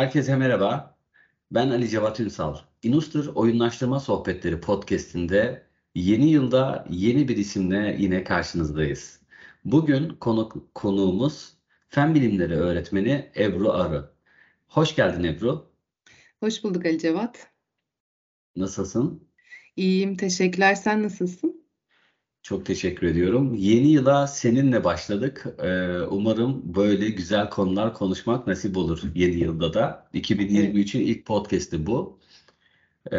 Herkese merhaba. Ben Ali Cevat Ünsal. Inustur Oyunlaştırma Sohbetleri podcast'inde yeni yılda yeni bir isimle yine karşınızdayız. Bugün konu, konuğumuz Fen Bilimleri Öğretmeni Ebru Arı. Hoş geldin Ebru. Hoş bulduk Ali Cevat. Nasılsın? İyiyim, teşekkürler. Sen nasılsın? Çok teşekkür ediyorum. Yeni yıla seninle başladık. Ee, umarım böyle güzel konular konuşmak nasip olur yeni yılda da. 2023'ün ilk podcast'i bu. Ee,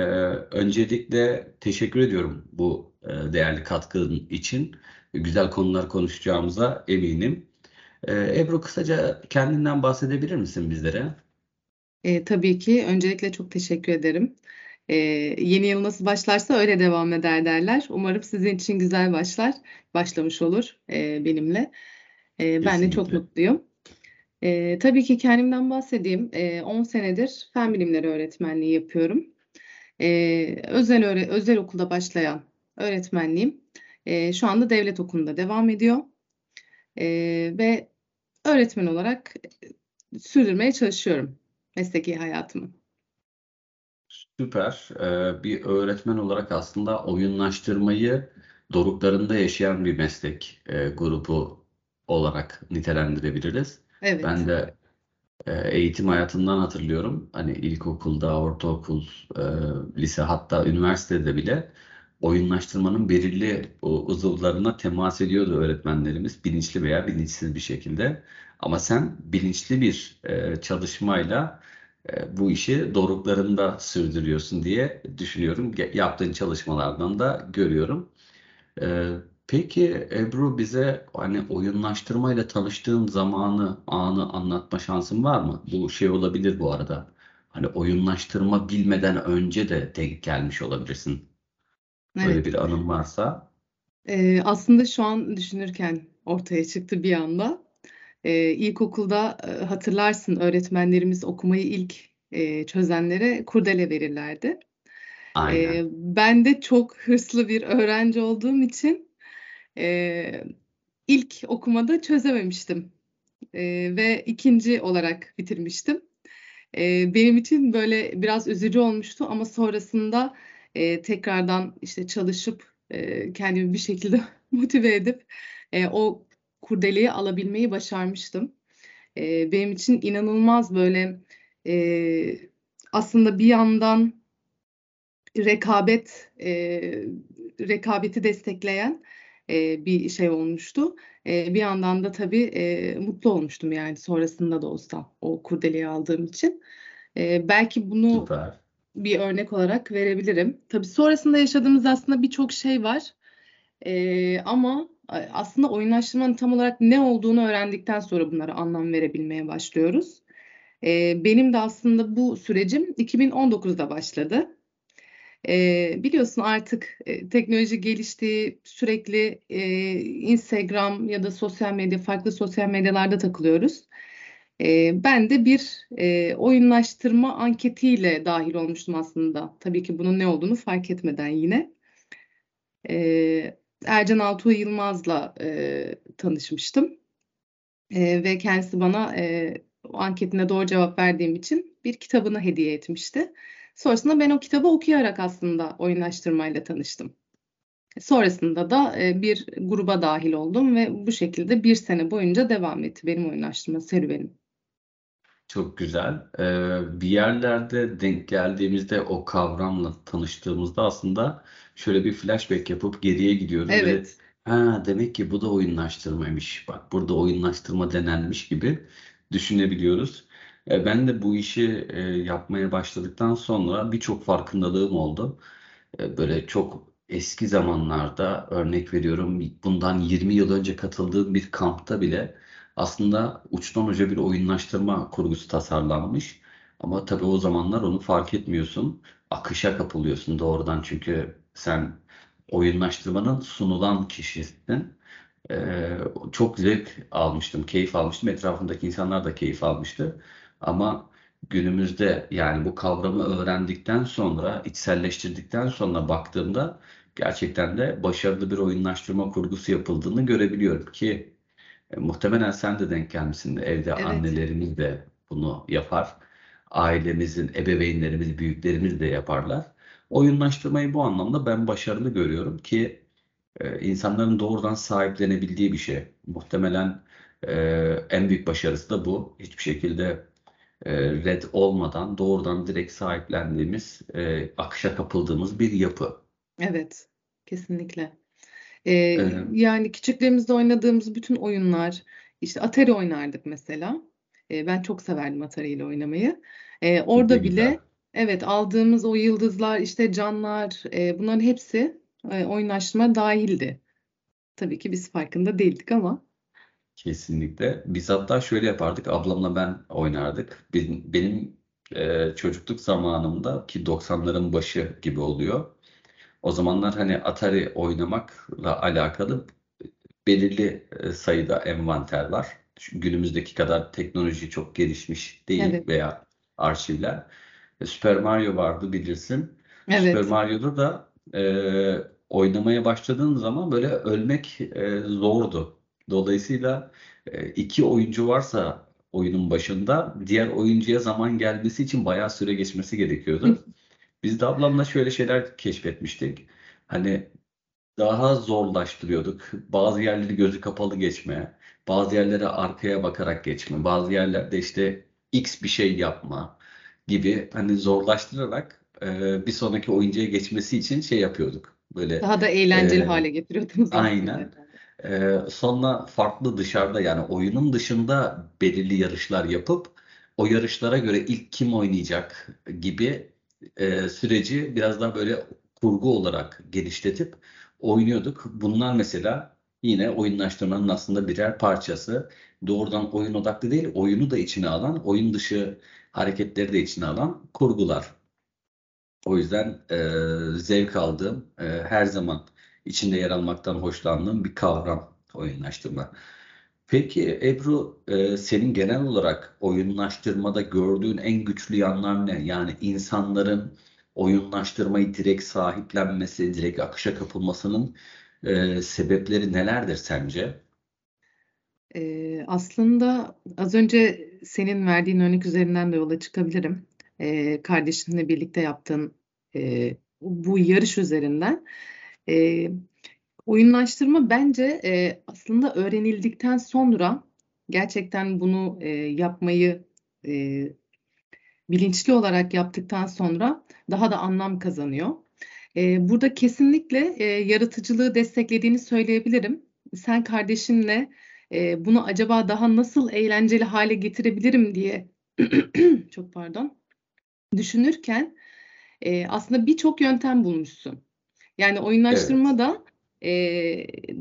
öncelikle teşekkür ediyorum bu e, değerli katkın için. Güzel konular konuşacağımıza eminim. Ee, Ebru kısaca kendinden bahsedebilir misin bizlere? E, tabii ki. Öncelikle çok teşekkür ederim. E, yeni yıl nasıl başlarsa öyle devam eder derler. Umarım sizin için güzel başlar, başlamış olur e, benimle. E, ben de çok mutluyum. E, tabii ki kendimden bahsedeyim. E, 10 senedir fen bilimleri öğretmenliği yapıyorum. E, özel öğre özel okulda başlayan öğretmenliğim e, şu anda devlet okulunda devam ediyor. E, ve öğretmen olarak sürdürmeye çalışıyorum mesleki hayatımı. Süper. Ee, bir öğretmen olarak aslında oyunlaştırmayı doruklarında yaşayan bir meslek e, grubu olarak nitelendirebiliriz. Evet. Ben de e, eğitim hayatından hatırlıyorum. Hani ilkokulda, ortaokul, e, lise hatta üniversitede bile oyunlaştırmanın belirli uzuvlarına temas ediyordu öğretmenlerimiz bilinçli veya bilinçsiz bir şekilde. Ama sen bilinçli bir e, çalışmayla bu işi doruklarında sürdürüyorsun diye düşünüyorum. Yaptığın çalışmalardan da görüyorum. Ee, peki Ebru bize hani oyunlaştırmayla tanıştığın zamanı, anı anlatma şansın var mı? Bu şey olabilir bu arada. Hani oyunlaştırma bilmeden önce de denk gelmiş olabilirsin. Böyle Evet. bir anın varsa. Ee, aslında şu an düşünürken ortaya çıktı bir anda. Ee, ilkokulda e, hatırlarsın öğretmenlerimiz okumayı ilk e, çözenlere kurdele verirlerdi. Ee, Aynen. ben de çok hırslı bir öğrenci olduğum için e, ilk okumada çözememiştim E, ve ikinci olarak bitirmiştim. E, benim için böyle biraz üzücü olmuştu ama sonrasında e, tekrardan işte çalışıp e, kendimi bir şekilde motive edip e, o kurdeleyi alabilmeyi başarmıştım. E, benim için inanılmaz böyle e, aslında bir yandan rekabet e, rekabeti destekleyen e, bir şey olmuştu. E, bir yandan da tabii e, mutlu olmuştum yani sonrasında da olsa o kurdeleyi aldığım için. E, belki bunu Süper. bir örnek olarak verebilirim. Tabii sonrasında yaşadığımız aslında birçok şey var. E, ama aslında oyunlaştırmanın tam olarak ne olduğunu öğrendikten sonra bunlara anlam verebilmeye başlıyoruz. E, benim de aslında bu sürecim 2019'da başladı. E, biliyorsun artık e, teknoloji gelişti, sürekli e, Instagram ya da sosyal medya, farklı sosyal medyalarda takılıyoruz. E, ben de bir e, oyunlaştırma anketiyle dahil olmuştum aslında. Tabii ki bunun ne olduğunu fark etmeden yine. E, Ercan Altuğ Yılmaz'la e, tanışmıştım. E, ve kendisi bana e, o anketine doğru cevap verdiğim için bir kitabını hediye etmişti. Sonrasında ben o kitabı okuyarak aslında oyunlaştırmayla tanıştım. Sonrasında da e, bir gruba dahil oldum ve bu şekilde bir sene boyunca devam etti benim oyunlaştırma serüvenim. Çok güzel. Ee, bir yerlerde denk geldiğimizde o kavramla tanıştığımızda aslında şöyle bir flashback yapıp geriye gidiyoruz ve Evet, ha demek ki bu da oyunlaştırmaymış. Bak burada oyunlaştırma denenmiş gibi düşünebiliyoruz. E, ben de bu işi e, yapmaya başladıktan sonra birçok farkındalığım oldu. E, böyle çok eski zamanlarda örnek veriyorum bundan 20 yıl önce katıldığım bir kampta bile aslında uçtan uca bir oyunlaştırma kurgusu tasarlanmış. Ama tabii o zamanlar onu fark etmiyorsun. Akışa kapılıyorsun doğrudan çünkü sen oyunlaştırmanın sunulan kişisin. Ee, çok zevk almıştım, keyif almıştım. Etrafımdaki insanlar da keyif almıştı. Ama günümüzde yani bu kavramı öğrendikten sonra, içselleştirdikten sonra baktığımda gerçekten de başarılı bir oyunlaştırma kurgusu yapıldığını görebiliyorum ki e, muhtemelen sen de denk gelmişsin. Evde evet, annelerimiz de bunu yapar. ailemizin, ebeveynlerimiz, büyüklerimiz de yaparlar. Oyunlaştırmayı bu anlamda ben başarılı görüyorum ki e, insanların doğrudan sahiplenebildiği bir şey. Muhtemelen e, en büyük başarısı da bu. Hiçbir şekilde e, red olmadan doğrudan direkt sahiplendiğimiz, e, akışa kapıldığımız bir yapı. Evet, kesinlikle. Ee, Ee, yani küçüklüğümüzde oynadığımız bütün oyunlar, işte Atari oynardık mesela. Ee, ben çok severdim Atari ile oynamayı. Ee, ne orada güzel. bile evet aldığımız o yıldızlar, işte canlar, e, bunların hepsi e, oyunlaştırma dahildi. Tabii ki biz farkında değildik ama. Kesinlikle. Biz hatta şöyle yapardık. Ablamla ben oynardık. Benim, benim e, çocukluk zamanımda ki 90'ların başı gibi oluyor. O zamanlar hani Atari oynamakla alakalı belirli e, sayıda envanter var. Günümüzdeki kadar teknoloji çok gelişmiş değil Evet, veya arşivler. E, Super Mario vardı bilirsin. Super evet. Mario'da da e, oynamaya başladığın zaman böyle ölmek e, zordu. Dolayısıyla e, iki oyuncu varsa oyunun başında diğer oyuncuya zaman gelmesi için bayağı süre geçmesi gerekiyordu. Biz de ablamla şöyle şeyler keşfetmiştik. Hani daha zorlaştırıyorduk. Bazı yerleri gözü kapalı geçme, bazı yerlere arkaya bakarak geçme, bazı yerlerde işte X bir şey yapma gibi hani zorlaştırarak e, bir sonraki oyuncuya geçmesi için şey yapıyorduk. Böyle Daha da eğlenceli e, hale getiriyordunuz aynen. Ee, sonra farklı dışarıda yani oyunun dışında belirli yarışlar yapıp o yarışlara göre ilk kim oynayacak gibi e, süreci biraz daha böyle kurgu olarak genişletip oynuyorduk. Bunlar mesela yine oyunlaştırmanın aslında birer parçası. Doğrudan oyun odaklı değil, oyunu da içine alan, oyun dışı hareketleri de içine alan kurgular. O yüzden e, zevk aldığım, e, her zaman içinde yer almaktan hoşlandığım bir kavram oyunlaştırma. Peki Ebru, e, senin genel olarak oyunlaştırmada gördüğün en güçlü yanlar ne? Yani insanların oyunlaştırmayı direkt sahiplenmesi, direkt akışa kapılmasının e, sebepleri nelerdir sence? Ee, aslında az önce senin verdiğin örnek üzerinden de yola çıkabilirim. Ee, kardeşinle birlikte yaptığın e, bu yarış üzerinden. Ee, oyunlaştırma bence e, aslında öğrenildikten sonra gerçekten bunu e, yapmayı e, bilinçli olarak yaptıktan sonra daha da anlam kazanıyor. E, burada kesinlikle e, yaratıcılığı desteklediğini söyleyebilirim. Sen kardeşinle e, bunu acaba daha nasıl eğlenceli hale getirebilirim diye çok pardon düşünürken e, aslında birçok yöntem bulmuşsun. Yani Evet, oyunlaştırmada e,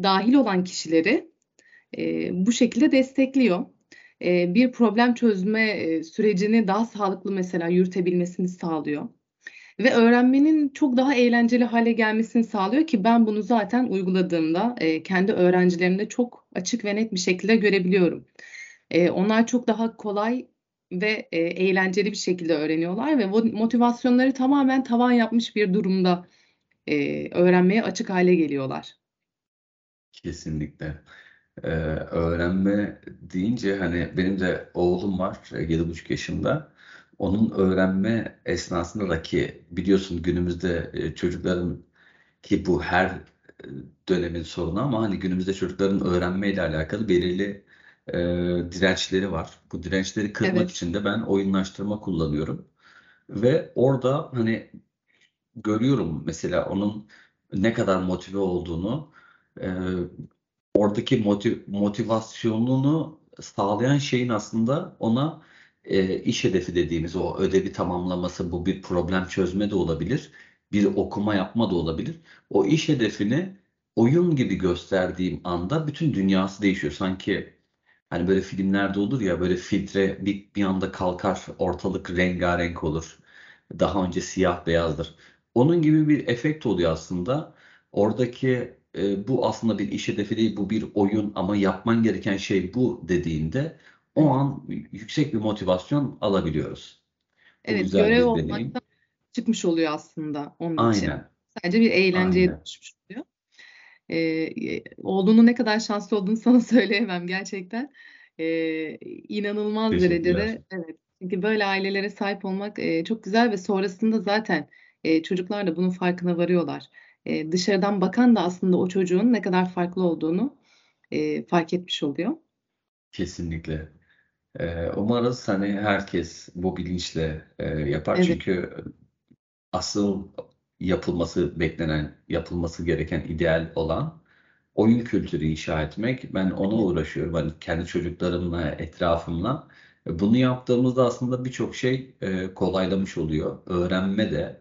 dahil olan kişileri e, bu şekilde destekliyor. E, bir problem çözme e, sürecini daha sağlıklı mesela yürütebilmesini sağlıyor. Ve öğrenmenin çok daha eğlenceli hale gelmesini sağlıyor ki ben bunu zaten uyguladığımda e, kendi öğrencilerimde çok açık ve net bir şekilde görebiliyorum. E, onlar çok daha kolay ve e, eğlenceli bir şekilde öğreniyorlar ve mo- motivasyonları tamamen tavan yapmış bir durumda e, öğrenmeye açık hale geliyorlar. Kesinlikle. Ee, öğrenme deyince hani benim de oğlum var e, yedi buçuk yaşında. Onun öğrenme esnasında da ki biliyorsun günümüzde e, çocukların ki bu her e, dönemin sorunu ama hani günümüzde çocukların öğrenmeyle alakalı belirli e, dirençleri var. Bu dirençleri kırmak Evet, için de ben oyunlaştırma kullanıyorum. Ve orada hani görüyorum mesela onun ne kadar motive olduğunu. E, oradaki motiv- motivasyonunu sağlayan şeyin aslında ona e, iş hedefi dediğimiz o ödevi tamamlaması bu bir problem çözme de olabilir. Bir okuma yapma da olabilir. O iş hedefini oyun gibi gösterdiğim anda bütün dünyası değişiyor. Sanki hani böyle filmlerde olur ya böyle filtre bir, bir anda kalkar ortalık rengarenk olur. Daha önce siyah beyazdır. Onun gibi bir efekt oluyor aslında. Oradaki e, bu aslında bir iş hedefi değil, bu bir oyun ama yapman gereken şey bu dediğinde o an yüksek bir motivasyon alabiliyoruz. Bu Evet, güzel görev olmaktan çıkmış oluyor aslında onun için. Aynen, Sadece bir eğlenceye aynen. dönüşmüş oluyor. Ee, oğlunun ne kadar şanslı olduğunu sana söyleyemem gerçekten. Ee, inanılmaz derecede evet Çünkü böyle ailelere sahip olmak e, çok güzel ve sonrasında zaten e, çocuklar da bunun farkına varıyorlar. E, dışarıdan bakan da aslında o çocuğun ne kadar farklı olduğunu e, fark etmiş oluyor. Kesinlikle. Ee, umarız hani herkes bu bilinçle e, yapar. Evet, Çünkü asıl yapılması beklenen, yapılması gereken ideal olan oyun kültürü inşa etmek. Ben ona uğraşıyorum. Hani kendi çocuklarımla, etrafımla. Bunu yaptığımızda aslında birçok şey e, kolaylamış oluyor. Öğrenme de,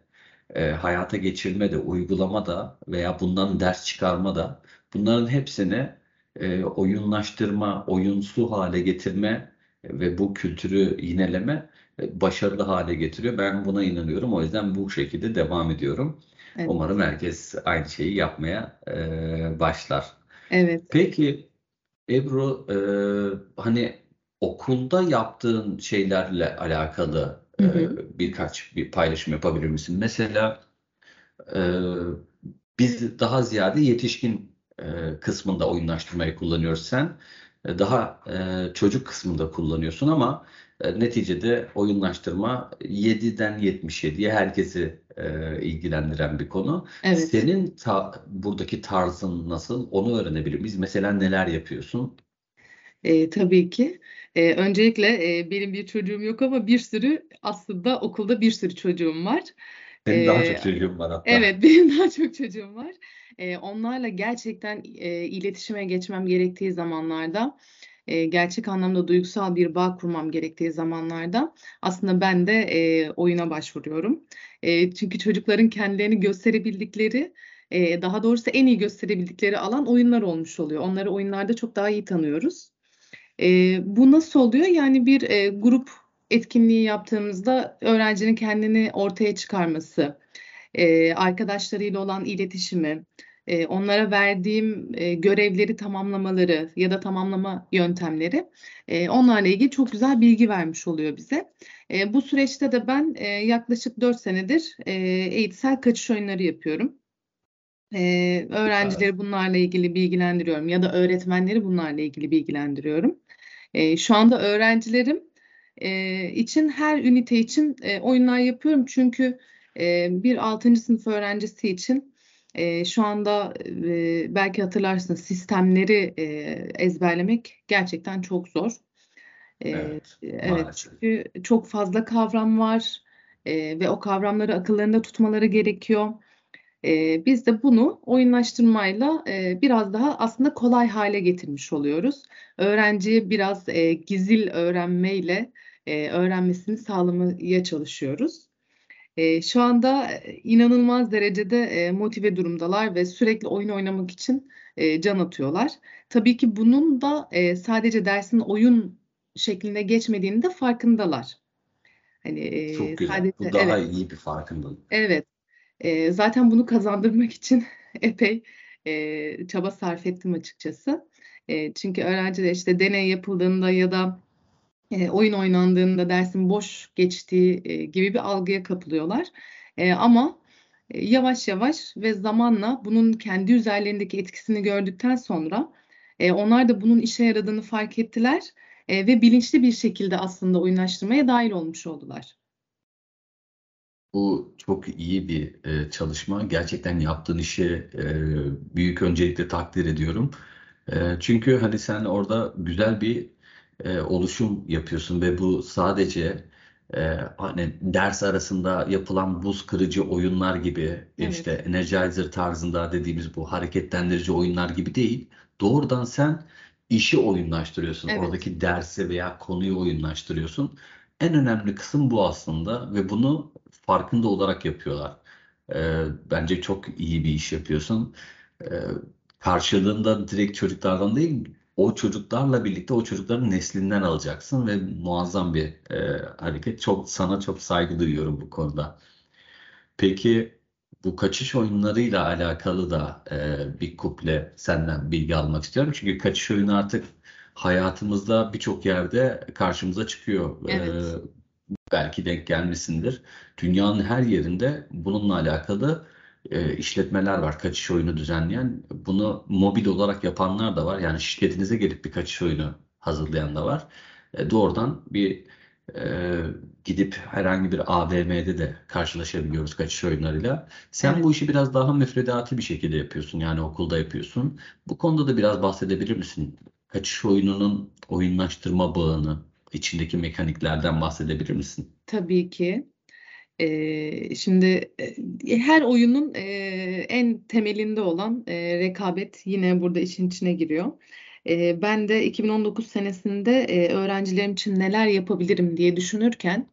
e, hayata geçirme de, uygulama da veya bundan ders çıkarma da bunların hepsini e, oyunlaştırma, oyunsu hale getirme ve bu kültürü yineleme e, başarılı hale getiriyor. Ben buna inanıyorum. O yüzden bu şekilde devam ediyorum. evet, Umarım herkes aynı şeyi yapmaya e, başlar. evet. Peki Ebru, e, hani okulda yaptığın şeylerle alakalı Hı hı. birkaç bir paylaşım yapabilir misin? Mesela biz daha ziyade yetişkin kısmında oyunlaştırmayı kullanıyoruz. Sen daha çocuk kısmında kullanıyorsun ama neticede oyunlaştırma 7'den 77'ye herkesi e, ilgilendiren bir konu. Evet. Senin ta- buradaki tarzın nasıl? Onu öğrenebilir miyiz? Mesela neler yapıyorsun? E, tabii ki. E, öncelikle e, benim bir çocuğum yok ama bir sürü aslında okulda bir sürü çocuğum var. Senin daha çok E, çocuğun var hatta. Evet, benim daha çok çocuğum var. Eee, onlarla gerçekten eee, iletişime geçmem gerektiği zamanlarda, eee, gerçek anlamda duygusal bir bağ kurmam gerektiği zamanlarda aslında ben de eee, oyuna başvuruyorum. Eee, çünkü çocukların kendilerini gösterebildikleri, eee, daha doğrusu en iyi gösterebildikleri alan oyunlar olmuş oluyor. Onları oyunlarda çok daha iyi tanıyoruz. Eee, bu nasıl oluyor? Yani bir eee, grup etkinliği yaptığımızda öğrencinin kendini ortaya çıkarması, eee, arkadaşlarıyla olan iletişimi, eee, onlara verdiğim eee, görevleri tamamlamaları ya da tamamlama yöntemleri, eee, onlarla ilgili çok güzel bilgi vermiş oluyor bize. Eee, bu süreçte de ben eee, yaklaşık 4 senedir eee, eğitsel kaçış oyunları yapıyorum. Süper. öğrencileri bunlarla ilgili bilgilendiriyorum ya da öğretmenleri bunlarla ilgili bilgilendiriyorum. Eee, şu anda öğrencilerim eee, için her ünite için eee, oyunlar yapıyorum. Çünkü eee, bir 6. sınıf öğrencisi için eee, şu anda eee, belki hatırlarsınız sistemleri eee, ezberlemek gerçekten çok zor. Eee, Evet, evet maalesef. çünkü çok fazla kavram var eee, ve o kavramları akıllarında tutmaları gerekiyor. Eee, biz de bunu oyunlaştırmayla eee, biraz daha aslında kolay hale getirmiş oluyoruz. Öğrenciye biraz eee, gizil öğrenmeyle eee, öğrenmesini sağlamaya çalışıyoruz. Eee, şu anda eee, inanılmaz derecede eee, motive durumdalar ve sürekli oyun oynamak için eee, can atıyorlar. Tabii ki bunun da eee, sadece dersin oyun şeklinde geçmediğini de farkındalar. Hani Çok eee, güzel. sadece Bu daha evet, iyi bir farkındalık. evet. Eee, zaten bunu kazandırmak için epey eee, çaba sarf ettim açıkçası. Eee, çünkü öğrenciler işte deney yapıldığında ya da eee, oyun oynandığında dersin boş geçtiği eee, gibi bir algıya kapılıyorlar. Eee, ama e, yavaş yavaş ve zamanla bunun kendi üzerlerindeki etkisini gördükten sonra e, onlar da bunun işe yaradığını fark ettiler e, ve bilinçli bir şekilde aslında oyunlaştırmaya dahil olmuş oldular. Bu çok iyi bir e, çalışma. Gerçekten yaptığın işi e, büyük öncelikle takdir ediyorum. E, çünkü hani sen orada güzel bir e, oluşum yapıyorsun ve bu sadece e, hani ders arasında yapılan buz kırıcı oyunlar gibi işte Evet, Energizer tarzında dediğimiz bu hareketlendirici oyunlar gibi değil. Doğrudan sen işi oyunlaştırıyorsun. evet, Oradaki dersi veya konuyu oyunlaştırıyorsun. En önemli kısım bu aslında ve bunu farkında olarak yapıyorlar. Ee, bence çok iyi bir iş yapıyorsun. Ee, karşılığında direkt çocuklardan değil, o çocuklarla birlikte o çocukların neslinden alacaksın ve muazzam bir e, hareket. Çok sana çok saygı duyuyorum bu konuda. Peki bu kaçış oyunlarıyla alakalı da e, bir kuple senden bilgi almak istiyorum. Çünkü kaçış oyunu artık hayatımızda birçok yerde karşımıza çıkıyor. evet, E, belki denk gelmişsindir. Dünyanın her yerinde bununla alakalı e, işletmeler var. Kaçış oyunu düzenleyen. Bunu mobil olarak yapanlar da var. Yani şirketinize gelip bir kaçış oyunu hazırlayan da var. E, doğrudan bir e, gidip herhangi bir AVM'de de karşılaşabiliyoruz kaçış oyunlarıyla. Sen Evet. bu işi biraz daha müfredatı bir şekilde yapıyorsun. Yani okulda yapıyorsun. Bu konuda da biraz bahsedebilir misin? Kaçış oyununun oyunlaştırma bağını, içindeki mekaniklerden bahsedebilir misin? Tabii ki. Ee, şimdi e, her oyunun e, en temelinde olan e, rekabet yine burada işin içine giriyor. E, ben de 2019 senesinde e, öğrencilerim için neler yapabilirim diye düşünürken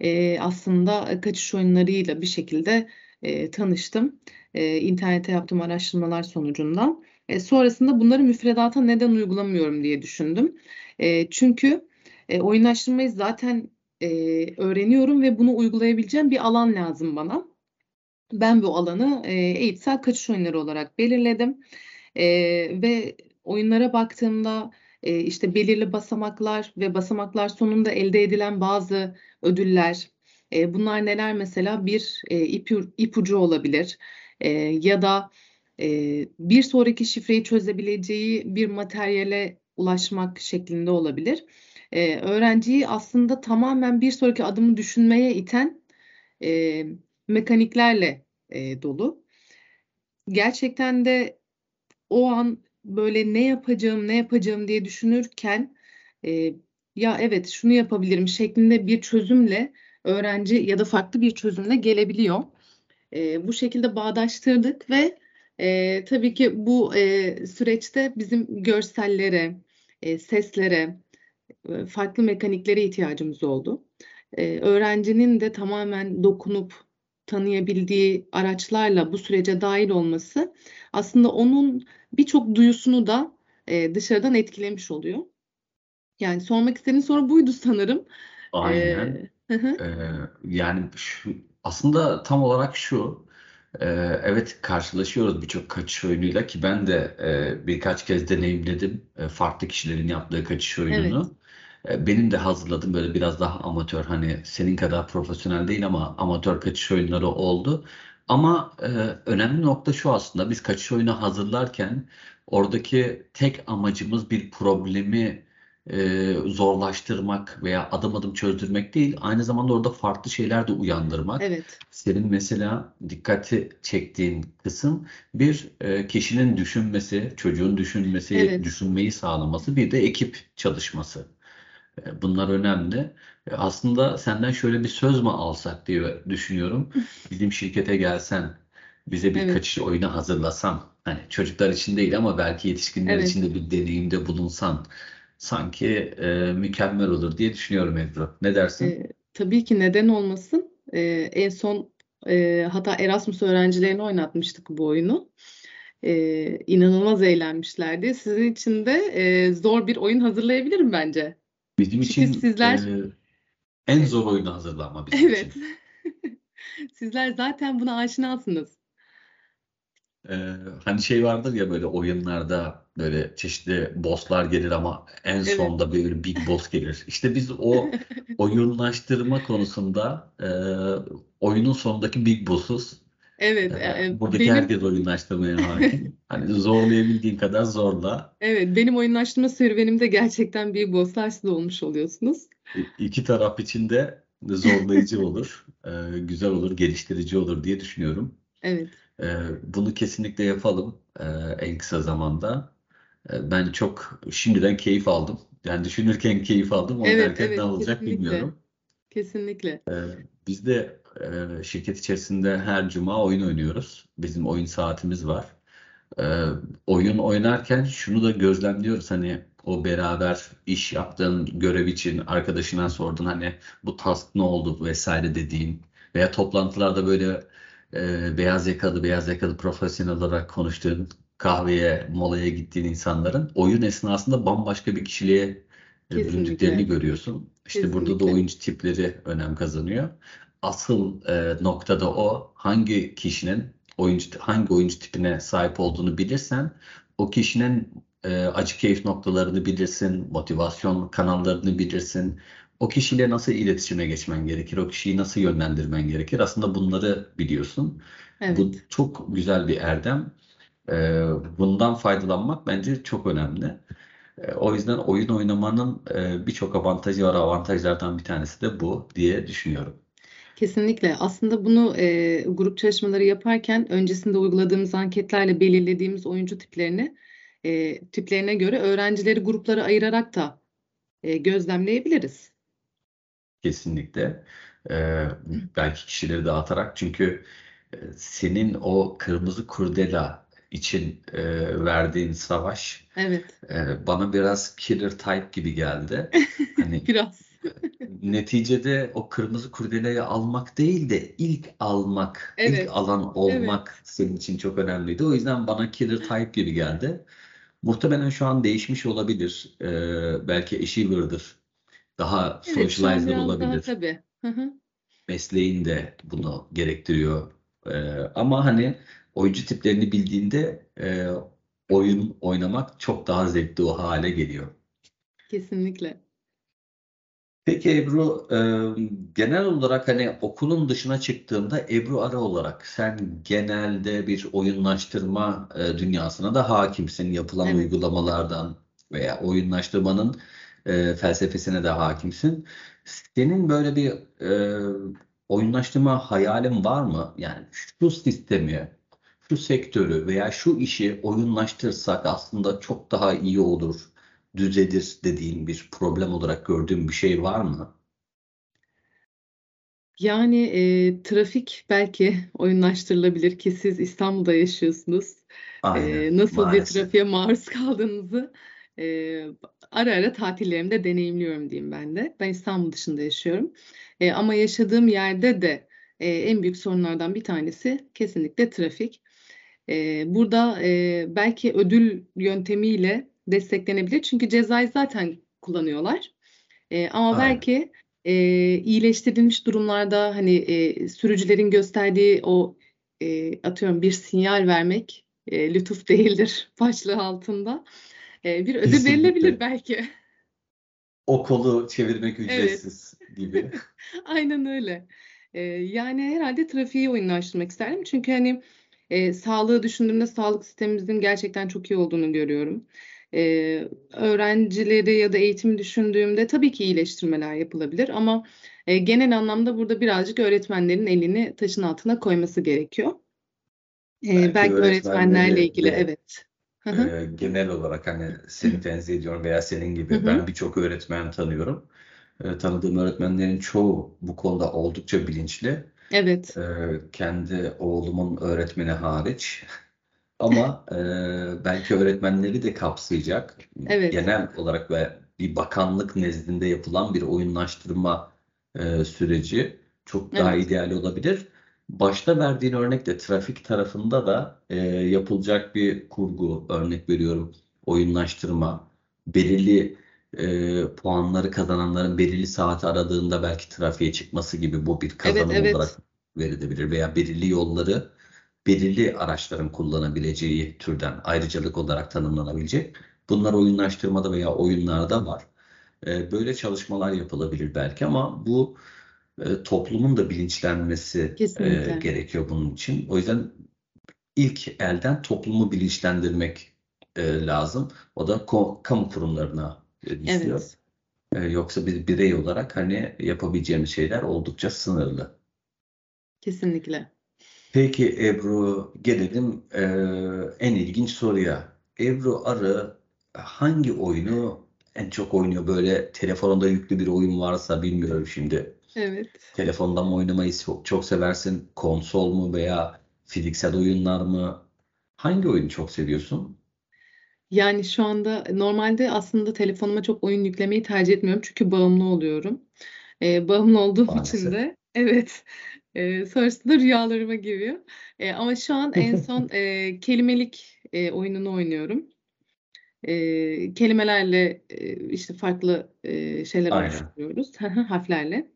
e, aslında kaçış oyunlarıyla bir şekilde e, tanıştım. E, internete yaptığım araştırmalar sonucunda. E, sonrasında bunları müfredata neden uygulamıyorum diye düşündüm. E, çünkü e, oyunlaştırmayı zaten e, öğreniyorum ve bunu uygulayabileceğim bir alan lazım bana. Ben bu alanı e, eğitsel kaçış oyunları olarak belirledim E, ve oyunlara baktığımda e, işte belirli basamaklar ve basamaklar sonunda elde edilen bazı ödüller. E, bunlar neler mesela bir e, ipu, ipucu olabilir e, ya da e, bir sonraki şifreyi çözebileceği bir materyale ulaşmak şeklinde olabilir. E, öğrenciyi aslında tamamen bir sonraki adımı düşünmeye iten e, mekaniklerle e, dolu. Gerçekten de o an böyle ne yapacağım ne yapacağım diye düşünürken e, ya evet şunu yapabilirim şeklinde bir çözümle öğrenci ya da farklı bir çözümle gelebiliyor. E, bu şekilde bağdaştırdık ve e, tabii ki bu e, süreçte bizim görsellere, e, seslere, farklı mekaniklere ihtiyacımız oldu. E, öğrencinin de tamamen dokunup tanıyabildiği araçlarla bu sürece dahil olması aslında onun birçok duyusunu da e, dışarıdan etkilemiş oluyor. Yani sormak istediğin soru buydu sanırım. Aynen. Ee. Ee, yani şu, aslında tam olarak şu. e, evet karşılaşıyoruz birçok kaçış oyunuyla ki ben de e, birkaç kez deneyimledim e, farklı kişilerin yaptığı kaçış Evet. oyununu. E, benim de hazırladığım böyle biraz daha amatör hani senin kadar profesyonel değil ama amatör kaçış oyunları oldu. Ama e, önemli nokta şu aslında biz kaçış oyunu hazırlarken oradaki tek amacımız bir problemi e, zorlaştırmak veya adım adım çözdürmek değil, aynı zamanda orada farklı şeyler de uyandırmak. Evet. Senin mesela dikkati çektiğin kısım bir e, kişinin düşünmesi, çocuğun düşünmesi, Evet. düşünmeyi sağlaması, bir de ekip çalışması. E, Bunlar önemli. E, Aslında senden şöyle bir söz mü alsak diye düşünüyorum. Bizim şirkete gelsen, bize bir Evet. kaçış oyunu hazırlasan, hani çocuklar için değil ama belki yetişkinler Evet. için de bir deneyimde bulunsan, sanki e, mükemmel olur diye düşünüyorum Ebru. Ne dersin? Ee, tabii ki neden olmasın. Ee, en son e, hatta Erasmus öğrencilerine oynatmıştık bu oyunu. Ee, inanılmaz eğlenmişlerdi. Sizin için de e, zor bir oyun hazırlayabilirim bence. Bizim için sizler e, en zor oyunu hazırlama bizim evet için. sizler zaten buna aşinasınız. Ee, hani şey vardır ya böyle oyunlarda böyle çeşitli bosslar gelir ama en Evet. sonda böyle big boss gelir. İşte biz o oyunlaştırma konusunda e, oyunun sonundaki big boss'uz. Evet, E, e, buradaki benim herkes oyunlaştırmaya hakim. Hani zorlayabildiğin kadar zorla. evet benim oyunlaştırma serüvenimde gerçekten bir bosslar siz olmuş oluyorsunuz. İki taraf için de zorlayıcı olur, e, güzel olur, geliştirici olur diye düşünüyorum. Evet, E, bunu kesinlikle yapalım e, en kısa zamanda. Ben çok şimdiden keyif aldım. Yani düşünürken keyif aldım, evet, oynarken ne evet, olacak kesinlikle, bilmiyorum. kesinlikle. Biz de e, şirket içerisinde her cuma oyun oynuyoruz. Bizim oyun saatimiz var. E, oyun oynarken şunu da gözlemliyoruz hani o beraber iş yaptığın görev için arkadaşına sordun hani bu task ne oldu vesaire dediğin veya toplantılarda böyle e, beyaz yakalı beyaz yakalı profesyonel olarak konuştuğun kahveye molaya gittiğin insanların oyun esnasında bambaşka bir kişiliğe e, büründüklerini Kesinlikle, görüyorsun. İşte burada da kesinlikle. oyuncu tipleri önem kazanıyor. Asıl e, noktada o hangi kişinin oyuncu hangi oyuncu tipine sahip olduğunu bilirsen o kişinin e, acı keyif noktalarını bilirsin, motivasyon kanallarını bilirsin. O kişiyle nasıl iletişime geçmen gerekir, o kişiyi nasıl yönlendirmen gerekir. Aslında bunları biliyorsun. Bu Evet, çok güzel bir erdem. E, bundan faydalanmak bence çok önemli. E, o yüzden oyun oynamanın e, birçok avantajı var. Avantajlardan bir tanesi de bu diye düşünüyorum. Kesinlikle. Aslında bunu e, grup çalışmaları yaparken öncesinde uyguladığımız anketlerle belirlediğimiz oyuncu tiplerini e, tiplerine göre öğrencileri gruplara ayırarak da e, gözlemleyebiliriz. Kesinlikle. Ee, belki kişileri dağıtarak çünkü e, senin o kırmızı kurdela için e, verdiğin savaş Evet, e, bana biraz killer type gibi geldi. Hani biraz. Neticede o kırmızı kurdeleyi almak değil de ilk almak, ilk Evet, alan evet. olmak senin için çok önemliydi. O yüzden bana killer type gibi geldi. Muhtemelen şu an değişmiş olabilir. Ee, belki achiever'dır. Daha Evet, socializer biraz daha olabilir. tabii. Hı hı. Mesleğin de bunu gerektiriyor. Ee, ama hani oyuncu tiplerini bildiğinde e, oyun oynamak çok daha zevkli o hale geliyor. Kesinlikle. Peki Ebru, e, genel olarak hani okulun dışına çıktığında Ebru Ara olarak sen genelde bir oyunlaştırma e, dünyasına da hakimsin. Yapılan Evet. uygulamalardan veya oyunlaştırmanın e, felsefesine de hakimsin. Senin böyle bir e, oyunlaştırma hayalin var mı? Yani şu sistemi, şu sektörü veya şu işi oyunlaştırsak aslında çok daha iyi olur, düzelir dediğin bir problem olarak gördüğün bir şey var mı? Yani e, trafik belki oyunlaştırılabilir ki siz İstanbul'da yaşıyorsunuz. E, Aynen, nasıl bir maalesef. trafiğe maruz kaldığınızı e, ara ara tatillerimde deneyimliyorum diyeyim ben de. Ben İstanbul dışında yaşıyorum. E, ama yaşadığım yerde de e, en büyük sorunlardan bir tanesi kesinlikle trafik. E, burada e, belki ödül yöntemiyle desteklenebilir. Çünkü cezayı zaten kullanıyorlar. E, ama Aynen. belki e, iyileştirilmiş durumlarda hani e, sürücülerin gösterdiği o e, atıyorum bir sinyal vermek e, lütuf değildir başlığı altında e, bir ödül verilebilir Kesinlikle. belki. O kolu çevirmek Evet. ücretsiz gibi. Aynen öyle. Ee, yani herhalde trafiği oyunlaştırmak isterdim. Çünkü hani e, sağlığı düşündüğümde sağlık sistemimizin gerçekten çok iyi olduğunu görüyorum. Ee, öğrencileri ya da eğitimi düşündüğümde tabii ki iyileştirmeler yapılabilir ama e, genel anlamda burada birazcık öğretmenlerin elini taşın altına koyması gerekiyor. Ee, Belki belki öğretmenlerle ilgili de evet. Hı hı. e, genel olarak hani seni tenzih ediyorum veya senin gibi hı. ben birçok öğretmen tanıyorum. E, tanıdığım öğretmenlerin çoğu bu konuda oldukça bilinçli. Evet. E, kendi oğlumun öğretmeni hariç. Ama e, belki öğretmenleri de kapsayacak Evet. genel olarak ve bir bakanlık nezdinde yapılan bir oyunlaştırma e, süreci çok daha Evet. ideal olabilir. Başta verdiğin örnekte trafik tarafında da e, yapılacak bir kurgu örnek veriyorum. Oyunlaştırma, belirli e, puanları kazananların belirli saati aradığında belki trafiğe çıkması gibi bu bir Evet, kazanım evet. olarak verilebilir veya belirli yolları belirli araçların kullanabileceği türden ayrıcalık olarak tanımlanabilecek. Bunlar oyunlaştırmada veya oyunlarda var. E, Böyle çalışmalar yapılabilir belki ama bu e, toplumun da bilinçlenmesi e, Kesinlikle. gerekiyor bunun için. O yüzden ilk elden toplumu bilinçlendirmek e, lazım. O da kamu kurumlarına düşüyor. Evet. Yoksa bir birey olarak hani yapabileceğimiz şeyler oldukça sınırlı. Kesinlikle. Peki Ebru gelelim e, en ilginç soruya. Ebru Arı hangi oyunu en çok oynuyor? Böyle telefonunda yüklü bir oyun varsa bilmiyorum şimdi. Evet. Telefonda mı oynamayı çok, çok seversin? Konsol mu veya fiziksel oyunlar mı? Hangi oyunu çok seviyorsun? Yani şu anda normalde aslında telefonuma çok oyun yüklemeyi tercih etmiyorum çünkü bağımlı oluyorum. Ee, bağımlı olduğum için Maalesef. de evet e, sonrasında rüyalarıma giriyor. E, ama şu an en son e, kelimelik e, oyununu oynuyorum. E, kelimelerle e, işte farklı e, şeyler oluşturuyoruz harflerle.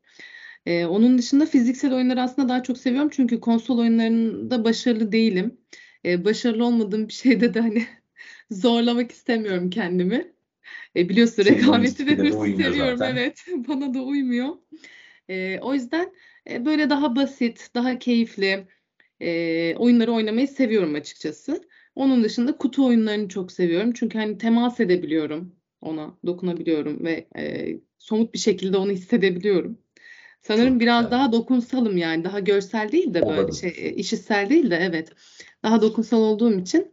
E, onun dışında fiziksel oyunları aslında daha çok seviyorum çünkü konsol oyunlarında başarılı değilim. E, başarılı olmadığım bir şeyde de hani zorlamak istemiyorum kendimi. E, biliyorsun rekabeti ve hırsı seviyorum zaten. evet. Bana da uymuyor. E, o yüzden e, böyle daha basit, daha keyifli e, oyunları oynamayı seviyorum açıkçası. Onun dışında kutu oyunlarını çok seviyorum. Çünkü hani temas edebiliyorum ona, dokunabiliyorum ve e, somut bir şekilde onu hissedebiliyorum. Sanırım Çok biraz güzel. daha dokunsalım yani daha görsel değil de böyle Olabilir. şey e, işitsel değil de evet daha dokunsal olduğum için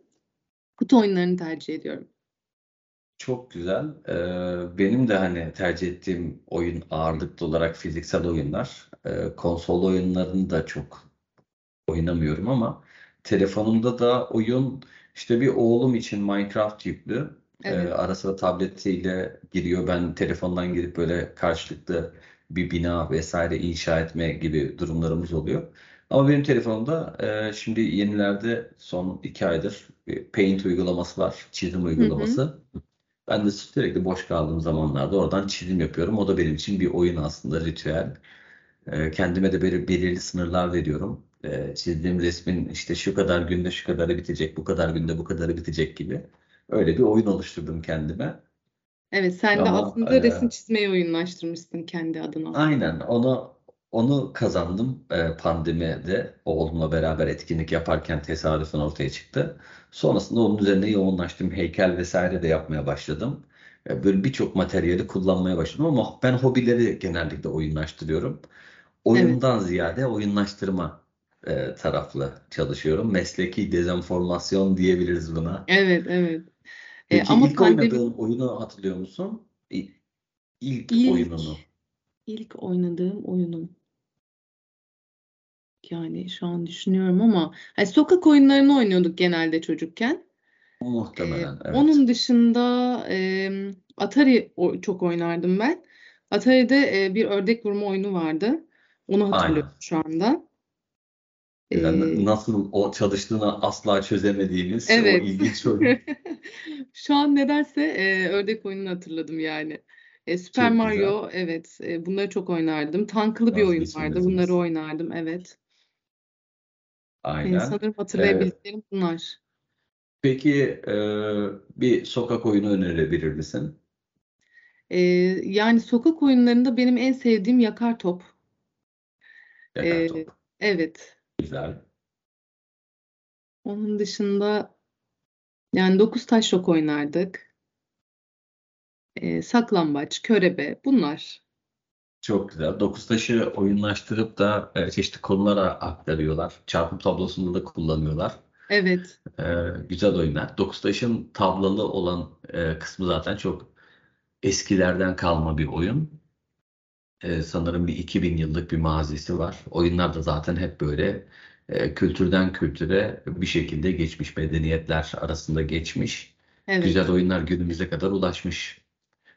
kutu oyunlarını tercih ediyorum. Çok güzel. Ee, benim de hani tercih ettiğim oyun ağırlıklı olarak fiziksel oyunlar. Ee, konsol oyunlarını da çok oynamıyorum ama telefonumda da oyun işte bir oğlum için Minecraft yüklü. Ee, Evet. ara sıra tabletiyle giriyor. Ben telefondan girip böyle karşılıklı bir bina vesaire inşa etme gibi durumlarımız oluyor. Ama benim telefonumda e, şimdi yenilerde son iki aydır bir Paint uygulaması var. Çizim Hı hı. Ben de sürekli boş kaldığım zamanlarda oradan çizim yapıyorum. O da benim için bir oyun aslında ritüel. Ee, Kendime de belir- belirli sınırlar veriyorum. Ee, Çizdiğim resmin işte şu kadar günde şu kadarı bitecek, bu kadar günde bu kadarı bitecek gibi. Öyle bir oyun oluşturdum kendime. Evet sen de Ama aslında resim e, çizmeyi oyunlaştırmışsın kendi adına. aynen onu onu kazandım e, pandemide oğlumla beraber etkinlik yaparken tesadüfen ortaya çıktı. Sonrasında onun üzerine yoğunlaştım. Heykel vesaire de yapmaya başladım. E, Böyle birçok materyali kullanmaya başladım ama ben hobileri genellikle oyunlaştırıyorum. Evet. Oyundan ziyade oyunlaştırma e, taraflı çalışıyorum. Mesleki dezenformasyon diyebiliriz buna. Evet, evet. E, Peki ama ilk pandemi oynadığın oyunu hatırlıyor musun? İlk ilk oyununu. ilk oynadığım oyunum. Yani şu an düşünüyorum ama hani sokak oyunlarını oynuyorduk genelde çocukken. Ee, Muhtemelen evet. onun dışında e, Atari o- çok oynardım ben. Atari'de e, bir ördek vurma oyunu vardı. Onu hatırlıyorum Aynen. şu anda. Yani Ee, nasıl o çalıştığını asla çözemediğimiz o evet. ilginç oyun. Şu an nedense e, ördek oyununu hatırladım yani. E, Super Çok güzel. Mario, evet, e, bunları çok oynardım. Tanklı bir oyun vardı, bunları oynardım, evet. Aynen. sanırım Ee, hatırlayabildiklerim bunlar. peki e, bir sokak oyunu önerebilir misin? E, yani sokak oyunlarında benim en sevdiğim yakar top. Yakar E, top. evet. Güzel. Onun dışında yani dokuz taş çok oynardık. E, saklambaç, körebe, bunlar. Çok güzel. Dokuz taşı oyunlaştırıp da e, çeşitli konulara aktarıyorlar. Çarpım tablosunda da kullanıyorlar. Evet, E, güzel oyunlar. Dokuz taşın tablalı olan e, kısmı zaten çok eskilerden kalma bir oyun. E, sanırım bir 2000 yıllık bir mazisi var. Oyunlar da zaten hep böyle e, kültürden kültüre bir şekilde geçmiş, medeniyetler arasında geçmiş. Güzel evet. oyunlar günümüze kadar ulaşmış.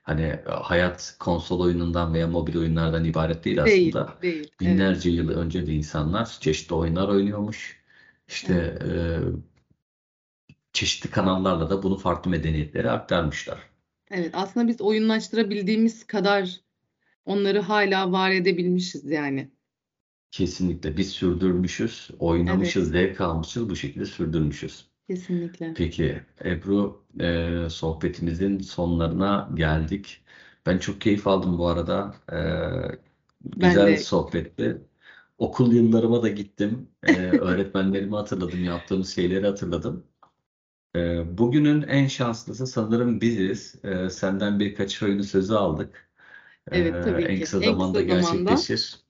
Hani e, hayat konsol oyunundan veya mobil oyunlardan ibaret değil Değil, aslında. değil. Evet, Binlerce yıl önce de insanlar çeşitli oyunlar oynuyormuş. İşte evet. e, çeşitli kanallarla da bunu farklı medeniyetlere aktarmışlar. Evet, aslında biz oyunlaştırabildiğimiz kadar onları hala var edebilmişiz yani. Kesinlikle biz sürdürmüşüz, Evet, oynamışız, zevk almışız, bu şekilde sürdürmüşüz. Kesinlikle. Peki Ebru, e, sohbetimizin sonlarına geldik. Ben çok keyif aldım bu arada. E, Ben güzel de sohbetti. Okul yıllarıma da gittim. E, öğretmenlerimi hatırladım, yaptığımız şeyleri hatırladım. E, bugünün en şanslısı sanırım biziz. E, senden birkaç oyunu sözü aldık. E, evet tabii en ki. kısa En zamanda kısa zamanda. gerçekleşir.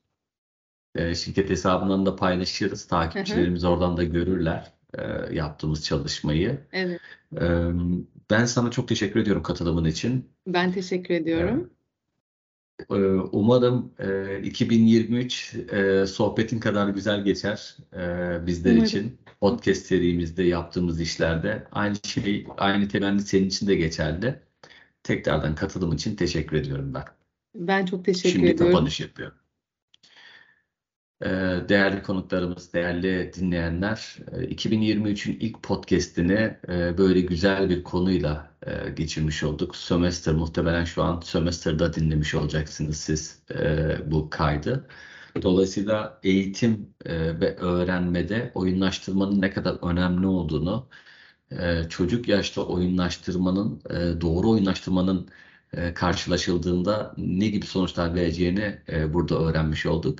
E, şirket hesabından da paylaşırız. Hı hı, Takipçilerimiz oradan da görürler e, yaptığımız çalışmayı. Evet. E, ben sana çok teşekkür ediyorum katılımın için. Ben teşekkür ediyorum. e, umarım e, 2023 e, sohbetin kadar güzel geçer e, bizler Umarım. için. Podcast serimizde yaptığımız işlerde aynı şey, aynı temenni senin için de geçerli. Tekrardan katılım için teşekkür ediyorum ben. Ben çok teşekkür Şimdi ediyorum. kapanış yapıyorum. Ee, Değerli konuklarımız, değerli dinleyenler, e, 2023'ün ilk podcast'ini e, böyle güzel bir konuyla e, geçirmiş olduk. Sömestr, muhtemelen şu an Sömestr'da dinlemiş olacaksınız siz e, bu kaydı. Dolayısıyla eğitim e, ve öğrenmede oyunlaştırmanın ne kadar önemli olduğunu, e, çocuk yaşta oyunlaştırmanın, e, doğru oyunlaştırmanın e, karşılaşıldığında ne gibi sonuçlar vereceğini e, burada öğrenmiş olduk.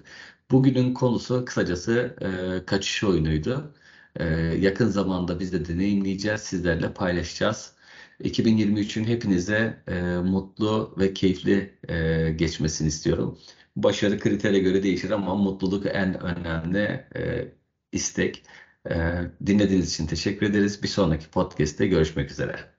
Bugünün konusu kısacası e, kaçış oyunuydu. E, yakın zamanda biz de deneyimleyeceğiz, sizlerle paylaşacağız. 2023'ün hepinize e, mutlu ve keyifli e, geçmesini istiyorum. Başarı kritere göre değişir ama mutluluk en önemli e, istek. E, dinlediğiniz için teşekkür ederiz. Bir sonraki podcast'te görüşmek üzere.